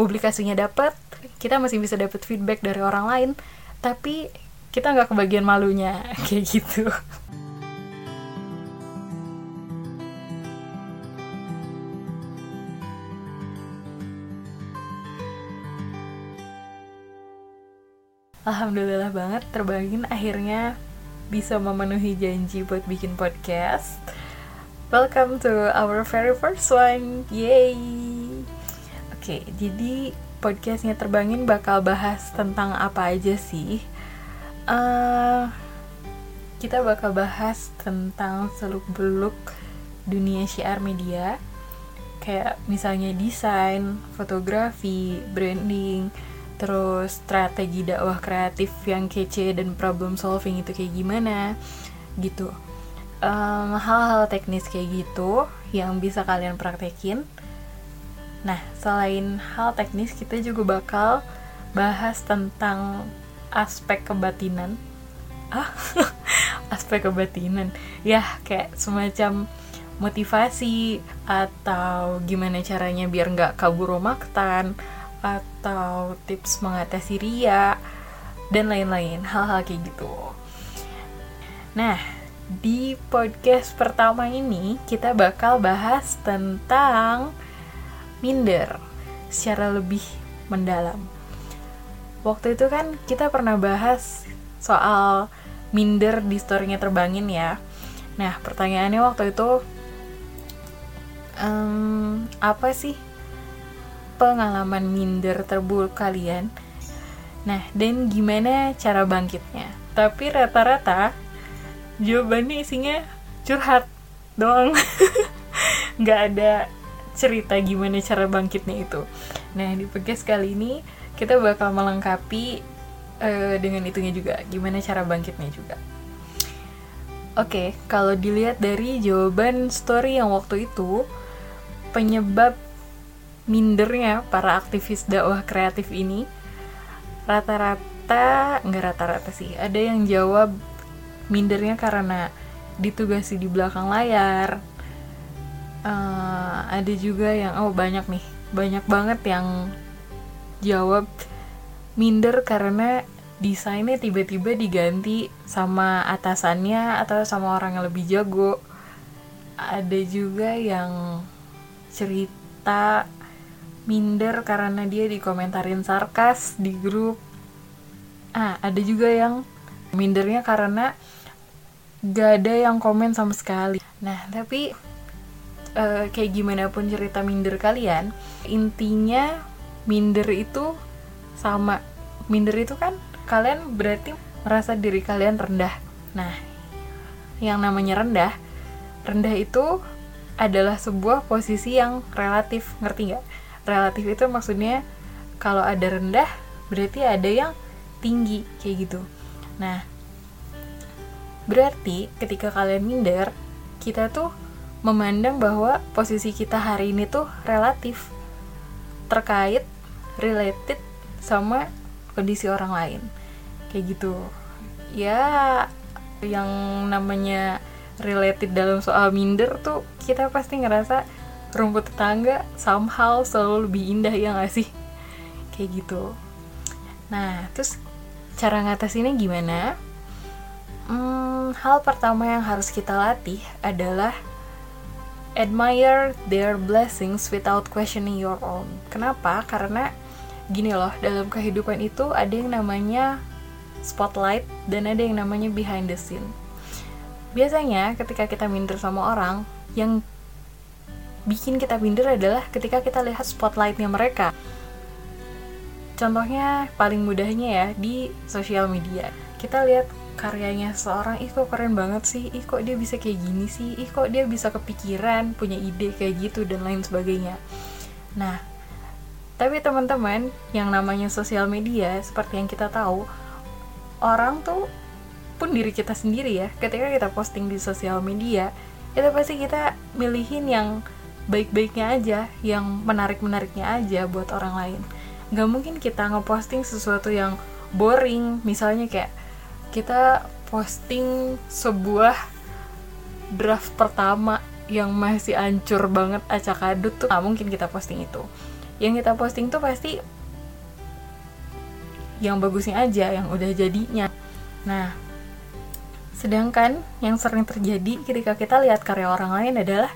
publikasinya dapet kita masih bisa dapet feedback dari orang lain tapi kita nggak kebagian malunya kayak gitu Alhamdulillah banget terbangin akhirnya bisa memenuhi janji buat bikin podcast. Welcome to our very first one, yay! Oke, jadi podcastnya terbangin bakal bahas tentang apa aja sih? Uh, kita bakal bahas tentang seluk beluk dunia syiar media, kayak misalnya desain, fotografi, branding, terus strategi dakwah kreatif yang kece dan problem solving itu kayak gimana gitu. Hal-hal um, teknis kayak gitu yang bisa kalian praktekin nah selain hal teknis kita juga bakal bahas tentang aspek kebatinan. Ah aspek kebatinan. Ya kayak semacam motivasi atau gimana caranya biar nggak kabur maktan atau tips mengatasi ria dan lain-lain. Hal-hal kayak gitu. Nah, di podcast pertama ini kita bakal bahas tentang minder secara lebih mendalam. Waktu itu kan kita pernah bahas soal minder di storynya terbangin ya. Nah, pertanyaannya waktu itu um, apa sih pengalaman minder terburuk kalian. Nah, dan gimana cara bangkitnya? Tapi rata-rata jawabannya isinya curhat doang. Nggak ada cerita gimana cara bangkitnya itu. Nah, di podcast kali ini kita bakal melengkapi uh, dengan itunya juga, gimana cara bangkitnya juga. Oke, okay, kalau dilihat dari jawaban story yang waktu itu, penyebab mindernya para aktivis dakwah kreatif ini rata-rata nggak rata-rata sih ada yang jawab mindernya karena ditugasi di belakang layar uh, ada juga yang oh banyak nih. Banyak banget yang jawab minder karena desainnya tiba-tiba diganti sama atasannya atau sama orang yang lebih jago. Ada juga yang cerita minder karena dia dikomentarin sarkas di grup. Ah ada juga yang mindernya karena gak ada yang komen sama sekali. Nah tapi uh, kayak gimana pun cerita minder kalian intinya minder itu sama. Minder itu kan kalian berarti merasa diri kalian rendah. Nah yang namanya rendah rendah itu adalah sebuah posisi yang relatif ngerti nggak? Relatif itu maksudnya kalau ada rendah berarti ada yang tinggi kayak gitu. Nah berarti ketika kalian minder kita tuh memandang bahwa posisi kita hari ini tuh relatif terkait related sama kondisi orang lain. Kayak gitu. Ya yang namanya related dalam soal minder tuh kita pasti ngerasa rumput tetangga somehow selalu lebih indah ya gak sih? Kayak gitu. Nah terus cara ngatasinnya gimana? Hmm, hal pertama yang harus kita latih adalah admire their blessings without questioning your own kenapa karena gini loh dalam kehidupan itu ada yang namanya spotlight dan ada yang namanya behind the scene biasanya ketika kita minder sama orang yang bikin kita minder adalah ketika kita lihat spotlightnya mereka. Contohnya paling mudahnya ya di sosial media. Kita lihat karyanya seorang, ih kok keren banget sih, ih kok dia bisa kayak gini sih, ih kok dia bisa kepikiran, punya ide kayak gitu, dan lain sebagainya. Nah, tapi teman-teman, yang namanya sosial media, seperti yang kita tahu, orang tuh pun diri kita sendiri ya, ketika kita posting di sosial media, itu pasti kita milihin yang baik-baiknya aja yang menarik-menariknya aja buat orang lain. Nggak mungkin kita ngeposting sesuatu yang boring misalnya kayak kita posting sebuah draft pertama yang masih ancur banget acak adut tuh. Nggak mungkin kita posting itu. Yang kita posting tuh pasti yang bagusnya aja yang udah jadinya. Nah sedangkan yang sering terjadi ketika kita lihat karya orang lain adalah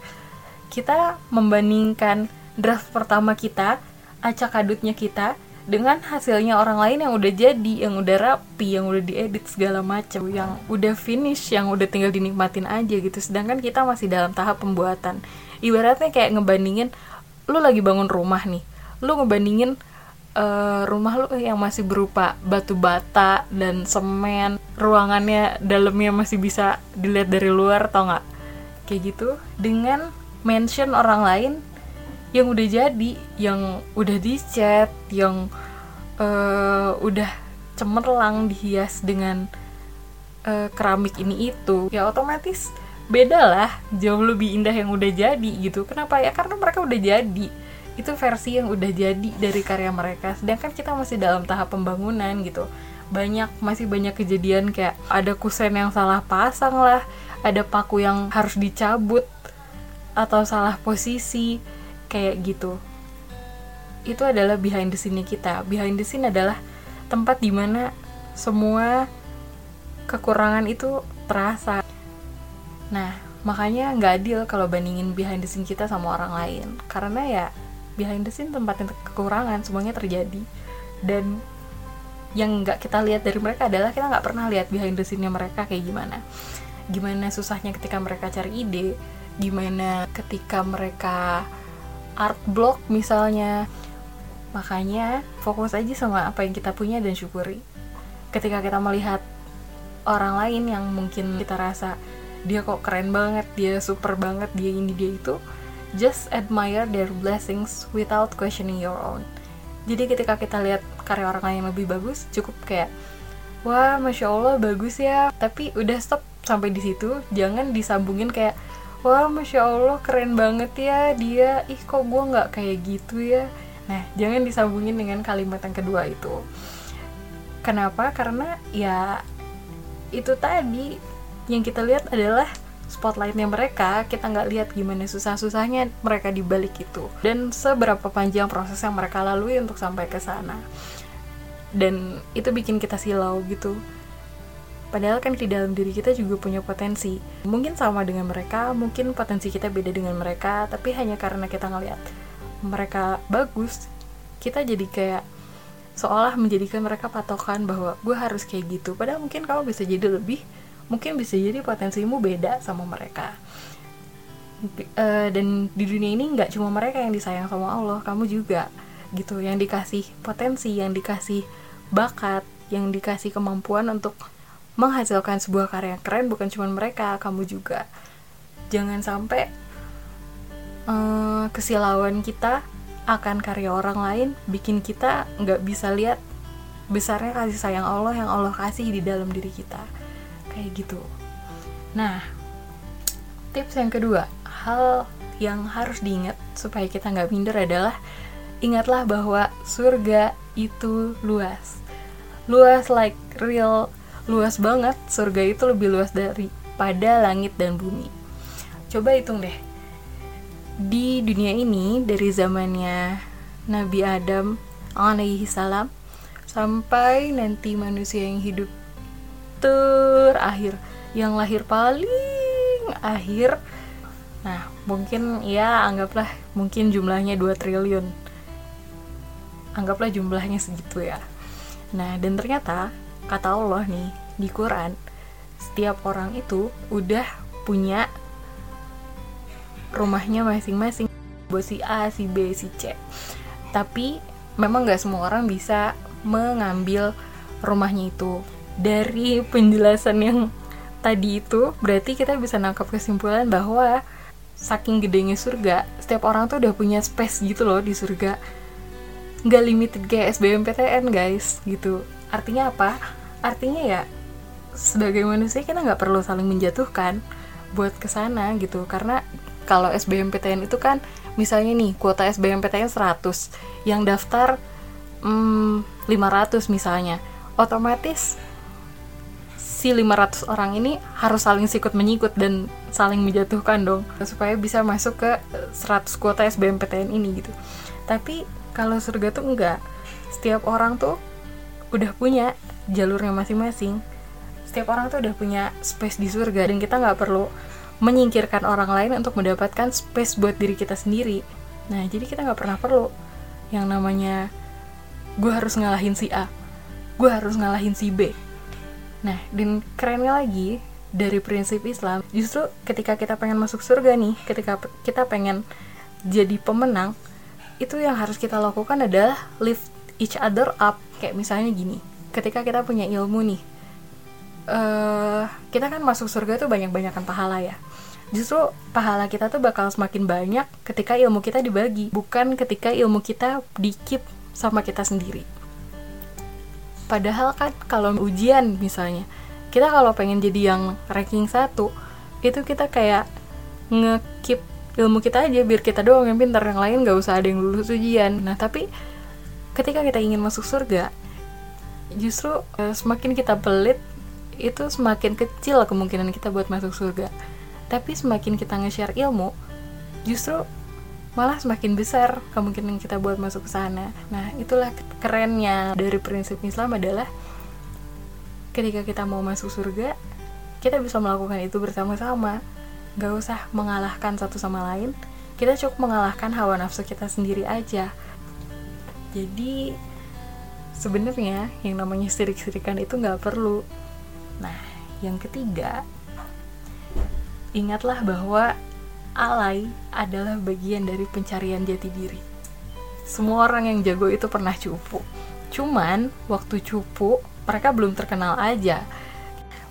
kita membandingkan draft pertama kita acak adutnya kita dengan hasilnya orang lain yang udah jadi, yang udah rapi, yang udah diedit segala macam, yang udah finish, yang udah tinggal dinikmatin aja gitu. Sedangkan kita masih dalam tahap pembuatan. Ibaratnya kayak ngebandingin lu lagi bangun rumah nih. Lu ngebandingin uh, rumah lu yang masih berupa batu bata dan semen, ruangannya dalamnya masih bisa dilihat dari luar tau nggak? Kayak gitu dengan mention orang lain yang udah jadi yang udah dicat yang uh, udah cemerlang dihias dengan uh, keramik ini itu ya otomatis beda lah jauh lebih indah yang udah jadi gitu. Kenapa ya? Karena mereka udah jadi. Itu versi yang udah jadi dari karya mereka. Sedangkan kita masih dalam tahap pembangunan gitu. Banyak masih banyak kejadian kayak ada kusen yang salah pasang lah ada paku yang harus dicabut atau salah posisi kayak gitu. Itu adalah behind the scene kita. Behind the scene adalah tempat di mana semua kekurangan itu terasa. Nah makanya nggak adil kalau bandingin behind the scene kita sama orang lain. Karena ya behind the scene tempat kekurangan semuanya terjadi. Dan yang nggak kita lihat dari mereka adalah kita nggak pernah lihat behind the scene-nya mereka kayak gimana. Gimana susahnya ketika mereka cari ide gimana ketika mereka art block misalnya. Makanya fokus aja sama apa yang kita punya dan syukuri. Ketika kita melihat orang lain yang mungkin kita rasa dia kok keren banget dia super banget dia ini dia itu just admire their blessings without questioning your own. Jadi ketika kita lihat karya orang lain yang lebih bagus cukup kayak wah masya allah bagus ya. Tapi udah stop sampai di situ jangan disambungin kayak wah masya allah keren banget ya dia. Ih kok gue nggak kayak gitu ya? Nah jangan disambungin dengan kalimat yang kedua itu. Kenapa? Karena ya itu tadi yang kita lihat adalah spotlightnya mereka. Kita nggak lihat gimana susah-susahnya mereka di balik itu. Dan seberapa panjang proses yang mereka lalui untuk sampai ke sana. Dan itu bikin kita silau gitu Padahal kan di dalam diri kita juga punya potensi. Mungkin sama dengan mereka, mungkin potensi kita beda dengan mereka, tapi hanya karena kita ngeliat mereka bagus, kita jadi kayak seolah menjadikan mereka patokan bahwa gue harus kayak gitu. Padahal mungkin kamu bisa jadi lebih, mungkin bisa jadi potensimu beda sama mereka. Uh, dan di dunia ini nggak cuma mereka yang disayang sama Allah, kamu juga gitu, yang dikasih potensi, yang dikasih bakat, yang dikasih kemampuan untuk menghasilkan sebuah karya keren bukan cuma mereka kamu juga. Jangan sampai uh, kesilauan kita akan karya orang lain bikin kita nggak bisa lihat besarnya kasih sayang Allah yang Allah kasih di dalam diri kita. Kayak gitu. Nah tips yang kedua. Hal yang harus diingat supaya kita nggak minder adalah ingatlah bahwa surga itu luas. Luas like real luas banget. Surga itu lebih luas daripada langit dan bumi. Coba hitung deh. Di dunia ini dari zamannya Nabi Adam alaihi salam sampai nanti manusia yang hidup terakhir yang lahir paling akhir. Nah mungkin ya anggaplah mungkin jumlahnya 2 triliun. Anggaplah jumlahnya segitu ya. Nah dan ternyata kata Allah nih di Quran setiap orang itu udah punya rumahnya masing-masing. Buat si A, si B, si C. Tapi memang gak semua orang bisa mengambil rumahnya itu. Dari penjelasan yang tadi itu berarti kita bisa nangkap kesimpulan bahwa saking gedenya surga setiap orang tuh udah punya space gitu loh di surga. Nggak limited kayak SBMPTN guys gitu artinya apa? Artinya ya sebagai manusia kita nggak perlu saling menjatuhkan buat ke sana gitu. Karena kalau SBMPTN itu kan misalnya nih kuota SBMPTN 100 yang daftar hmm, 500 misalnya. Otomatis si 500 orang ini harus saling sikut menyikut dan saling menjatuhkan dong supaya bisa masuk ke 100 kuota SBMPTN ini gitu. Tapi kalau surga tuh enggak. Setiap orang tuh udah punya jalurnya masing-masing. Setiap orang tuh udah punya space di surga dan kita nggak perlu menyingkirkan orang lain untuk mendapatkan space buat diri kita sendiri. Nah jadi kita nggak pernah perlu yang namanya gue harus ngalahin si A gue harus ngalahin si B. Nah dan kerennya lagi dari prinsip Islam justru ketika kita pengen masuk surga nih ketika kita pengen jadi pemenang itu yang harus kita lakukan adalah lift each other up kayak misalnya gini ketika kita punya ilmu nih uh, kita kan masuk surga tuh banyak-banyakan pahala ya. Justru pahala kita tuh bakal semakin banyak ketika ilmu kita dibagi bukan ketika ilmu kita dikip sama kita sendiri. Padahal kan kalau ujian misalnya kita kalau pengen jadi yang ranking satu itu kita kayak ngekip ilmu kita aja biar kita doang yang pintar yang lain gak usah ada yang lulus ujian. Nah tapi ketika kita ingin masuk surga justru uh, semakin kita pelit itu semakin kecil kemungkinan kita buat masuk surga. Tapi semakin kita nge-share ilmu justru malah semakin besar kemungkinan kita buat masuk ke sana. Nah itulah kerennya dari prinsip Islam adalah ketika kita mau masuk surga kita bisa melakukan itu bersama-sama. Gak usah mengalahkan satu sama lain. Kita cukup mengalahkan hawa nafsu kita sendiri aja jadi sebenarnya yang namanya sirik-sirikan itu nggak perlu. Nah yang ketiga ingatlah bahwa alay adalah bagian dari pencarian jati diri. Semua orang yang jago itu pernah cupu. Cuman waktu cupu mereka belum terkenal aja.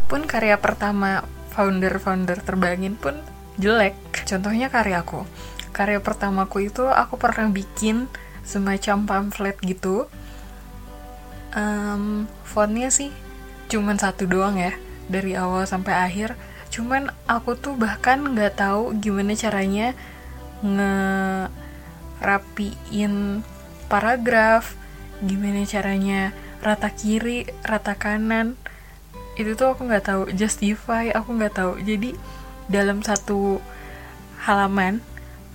Pun karya pertama founder-founder terbangin pun jelek. Contohnya karyaku. Karya pertamaku itu aku pernah bikin semacam pamflet gitu. Um, fontnya sih cuman satu doang ya dari awal sampai akhir. Cuman aku tuh bahkan nggak tahu gimana caranya ngerapiin paragraf gimana caranya rata kiri rata kanan. Itu tuh aku nggak tahu justify aku nggak tahu. Jadi dalam satu halaman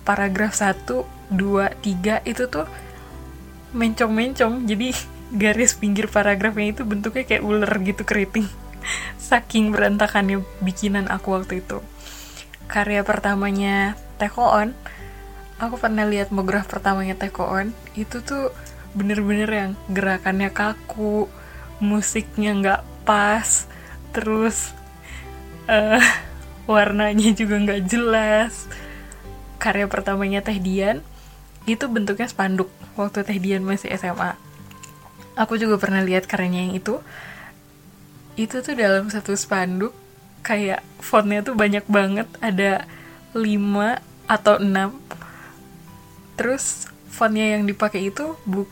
paragraf satu dua tiga itu tuh mencong-mencong. Jadi garis pinggir paragrafnya itu bentuknya kayak ular gitu keriting. Saking berantakannya bikinan aku waktu itu. Karya pertamanya Teko On. Aku pernah lihat mograf pertamanya Teko On. Itu tuh bener-bener yang gerakannya kaku musiknya nggak pas terus uh, warnanya juga nggak jelas. Karya pertamanya Teh Dian itu bentuknya spanduk waktu Teh Dian masih SMA aku juga pernah lihat karyanya yang itu. Itu tuh dalam satu spanduk kayak fontnya tuh banyak banget. Ada 5 atau 6 terus fontnya yang dipakai itu buk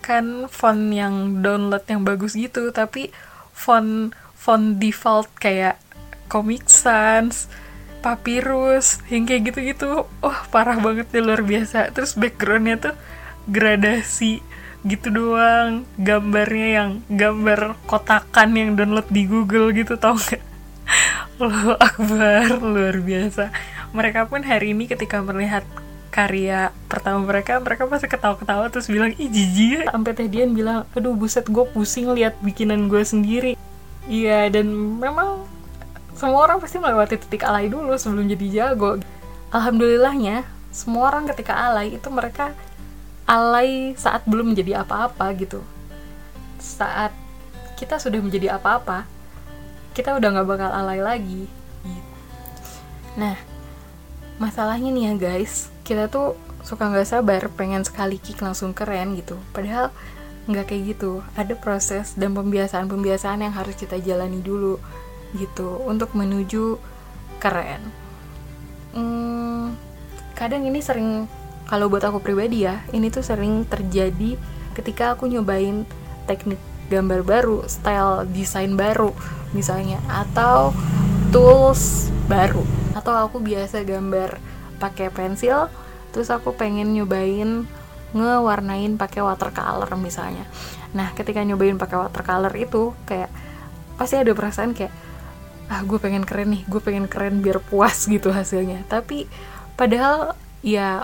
kan font yang download yang bagus gitu tapi font font default kayak Comic Sans Papyrus yang kayak gitu-gitu. Wah parah banget ya luar biasa. Terus backgroundnya tuh gradasi gitu doang. Gambarnya yang gambar kotakan yang download di Google gitu tau gak lo akbar luar biasa. Mereka pun hari ini ketika melihat karya pertama mereka mereka pasti ketawa-ketawa terus bilang ih jijik ya. Sampai teh Dian bilang aduh buset gue pusing lihat bikinan gue sendiri. Iya dan memang semua orang pasti melewati titik alay dulu sebelum jadi jago. Alhamdulillahnya semua orang ketika alay itu mereka alay saat belum menjadi apa-apa gitu. Saat kita sudah menjadi apa-apa kita udah nggak bakal alay lagi. Nah masalahnya nih ya guys. Kita tuh suka nggak sabar pengen sekali kick langsung keren gitu. Padahal nggak kayak gitu. Ada proses dan pembiasaan-pembiasaan yang harus kita jalani dulu gitu untuk menuju keren. Hmm, kadang ini sering kalau buat aku pribadi ya ini tuh sering terjadi ketika aku nyobain teknik gambar baru style desain baru misalnya atau tools baru. Atau aku biasa gambar pakai pensil terus aku pengen nyobain ngewarnain pakai watercolor misalnya. Nah ketika nyobain pakai watercolor itu kayak pasti ada perasaan kayak ah gue pengen keren nih gue pengen keren biar puas gitu hasilnya. Tapi padahal ya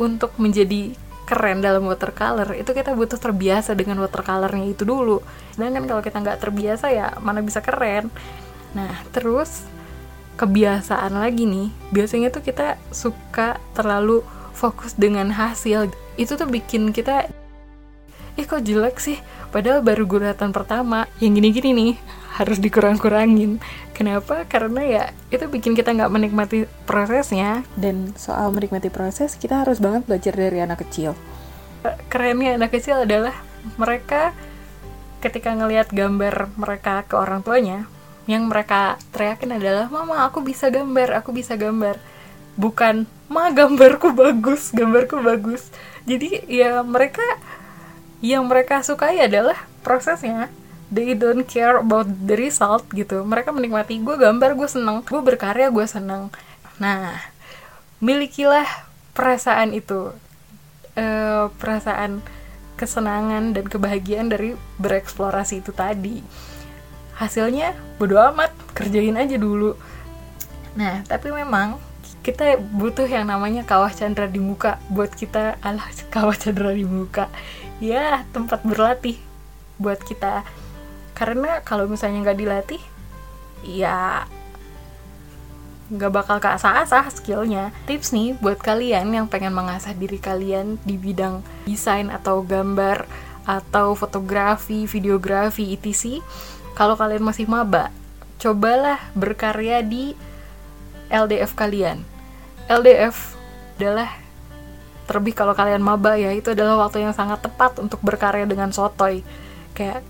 untuk menjadi keren dalam watercolor itu kita butuh terbiasa dengan watercolornya itu dulu. Dan kan kalau kita nggak terbiasa ya mana bisa keren? Nah terus kebiasaan lagi nih biasanya tuh kita suka terlalu fokus dengan hasil. Itu tuh bikin kita eh kok jelek sih? Padahal baru guratan pertama. Yang gini-gini nih harus dikurang-kurangin. Kenapa? Karena ya itu bikin kita nggak menikmati prosesnya. Dan soal menikmati proses kita harus banget belajar dari anak kecil. Kerennya anak kecil adalah mereka ketika ngelihat gambar mereka ke orang tuanya yang mereka teriakin adalah mama aku bisa gambar aku bisa gambar. Bukan ma gambarku bagus gambarku bagus. Jadi ya mereka yang mereka sukai adalah prosesnya they don't care about the result gitu. Mereka menikmati gue gambar gue seneng gue berkarya gue seneng. Nah milikilah perasaan itu. Uh, perasaan kesenangan dan kebahagiaan dari bereksplorasi itu tadi. Hasilnya bodo amat kerjain aja dulu. Nah tapi memang kita butuh yang namanya kawah chandra di muka buat kita. Alah kawah chandra di muka. Ya tempat berlatih buat kita karena kalau misalnya nggak dilatih ya nggak bakal keasah-asah skillnya. Tips nih buat kalian yang pengen mengasah diri kalian di bidang desain atau gambar atau fotografi, videografi, etc. Kalau kalian masih maba, cobalah berkarya di LDF kalian. LDF adalah terlebih kalau kalian maba ya itu adalah waktu yang sangat tepat untuk berkarya dengan sotoy. Kayak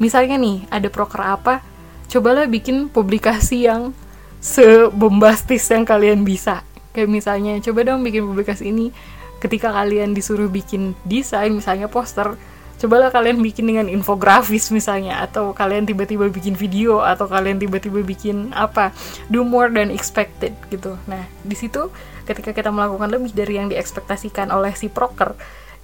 misalnya nih ada proker apa cobalah bikin publikasi yang sebombastis yang kalian bisa. Kayak misalnya coba dong bikin publikasi ini. Ketika kalian disuruh bikin desain misalnya poster cobalah kalian bikin dengan infografis misalnya atau kalian tiba-tiba bikin video atau kalian tiba-tiba bikin apa do more than expected gitu. Nah di situ ketika kita melakukan lebih dari yang diekspektasikan oleh si proker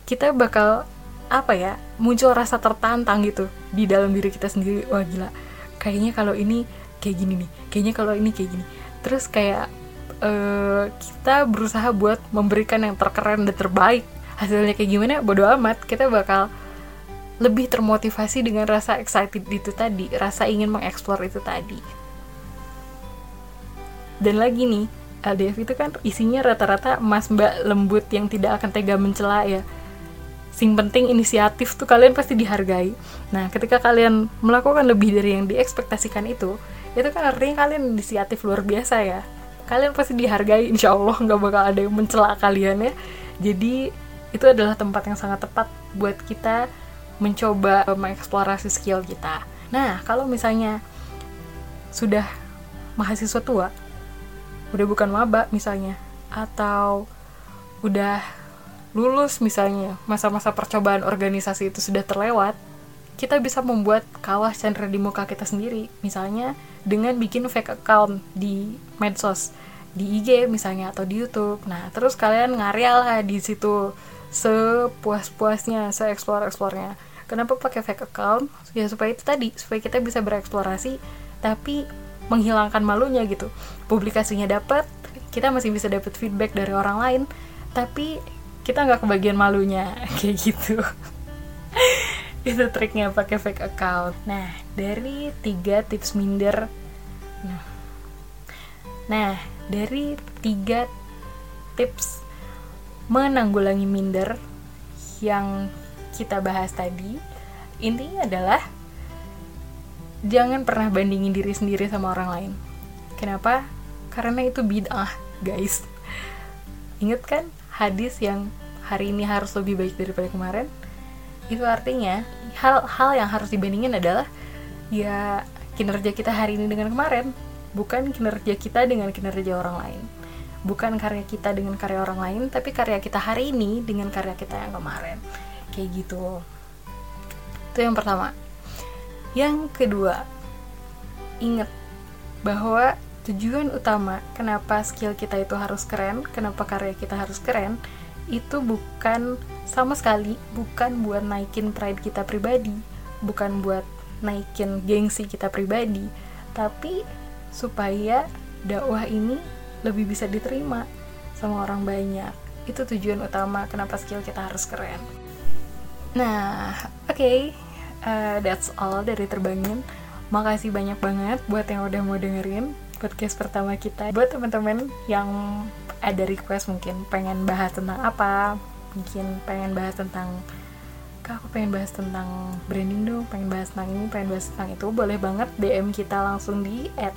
kita bakal apa ya muncul rasa tertantang gitu di dalam diri kita sendiri. Wah gila. Kayaknya kalau ini kayak gini nih. Kayaknya kalau ini kayak gini. Terus kayak uh, kita berusaha buat memberikan yang terkeren dan terbaik. Hasilnya kayak gimana? Bodo amat. Kita bakal lebih termotivasi dengan rasa excited itu tadi, rasa ingin mengeksplor itu tadi. Dan lagi nih, LDF itu kan isinya rata-rata mas mbak. Lembut yang tidak akan tega mencela ya. Sing penting inisiatif tuh kalian pasti dihargai. Nah, ketika kalian melakukan lebih dari yang diekspektasikan itu, itu kan artinya kalian inisiatif luar biasa ya. Kalian pasti dihargai, insya Allah nggak bakal ada yang mencela kalian ya. Jadi itu adalah tempat yang sangat tepat buat kita mencoba mengeksplorasi skill kita. Nah, kalau misalnya sudah mahasiswa tua, udah bukan maba misalnya, atau udah lulus misalnya, masa-masa percobaan organisasi itu sudah terlewat, kita bisa membuat kawah chandra di muka kita sendiri, misalnya dengan bikin fake account di medsos, di IG misalnya atau di YouTube. Nah, terus kalian ngarya lah di situ sepuas-puasnya, se-explore-explore-nya. Kenapa pakai fake account? Ya supaya itu tadi supaya kita bisa bereksplorasi tapi menghilangkan malunya gitu. Publikasinya dapat kita masih bisa dapat feedback dari orang lain tapi kita nggak kebagian malunya kayak gitu itu triknya pakai fake account nah dari tiga tips minder nah nah dari tiga tips menanggulangi minder yang kita bahas tadi intinya adalah jangan pernah bandingin diri sendiri sama orang lain. Kenapa? Karena itu bid'ah, guys. Ingat kan hadis yang hari ini harus lebih baik daripada kemarin? Itu artinya hal-hal yang harus dibandingin adalah ya kinerja kita hari ini dengan kemarin, bukan kinerja kita dengan kinerja orang lain. Bukan karya kita dengan karya orang lain, tapi karya kita hari ini dengan karya kita yang kemarin kayak gitu itu yang pertama yang kedua inget bahwa tujuan utama kenapa skill kita itu harus keren kenapa karya kita harus keren itu bukan sama sekali bukan buat naikin pride kita pribadi bukan buat naikin gengsi kita pribadi tapi supaya dakwah ini lebih bisa diterima sama orang banyak. Itu tujuan utama kenapa skill kita harus keren. Nah oke okay. uh, that's all dari terbangin. Makasih banyak banget buat yang udah mau dengerin podcast pertama kita. Buat teman-teman yang ada request mungkin pengen bahas tentang apa mungkin pengen bahas tentang kak aku pengen bahas tentang branding dong pengen bahas tentang ini pengen bahas tentang itu boleh banget DM kita langsung di at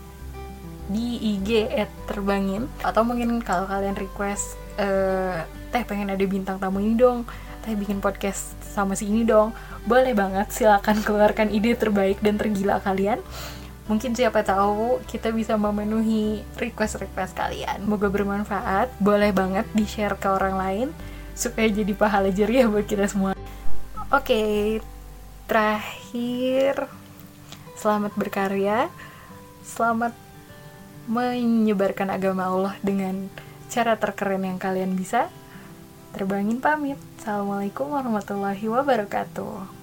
di IG at terbangin. Atau mungkin kalau kalian request uh, teh pengen ada bintang tamu ini dong teh bikin podcast sama si ini dong boleh banget silakan keluarkan ide terbaik dan tergila kalian mungkin siapa tahu kita bisa memenuhi request-request kalian semoga bermanfaat boleh banget di share ke orang lain supaya jadi pahala jeriah buat kita semua Oke, okay, terakhir selamat berkarya, selamat menyebarkan agama Allah dengan cara terkeren yang kalian bisa. Terbangin pamit. Assalamualaikum warahmatullahi wabarakatuh.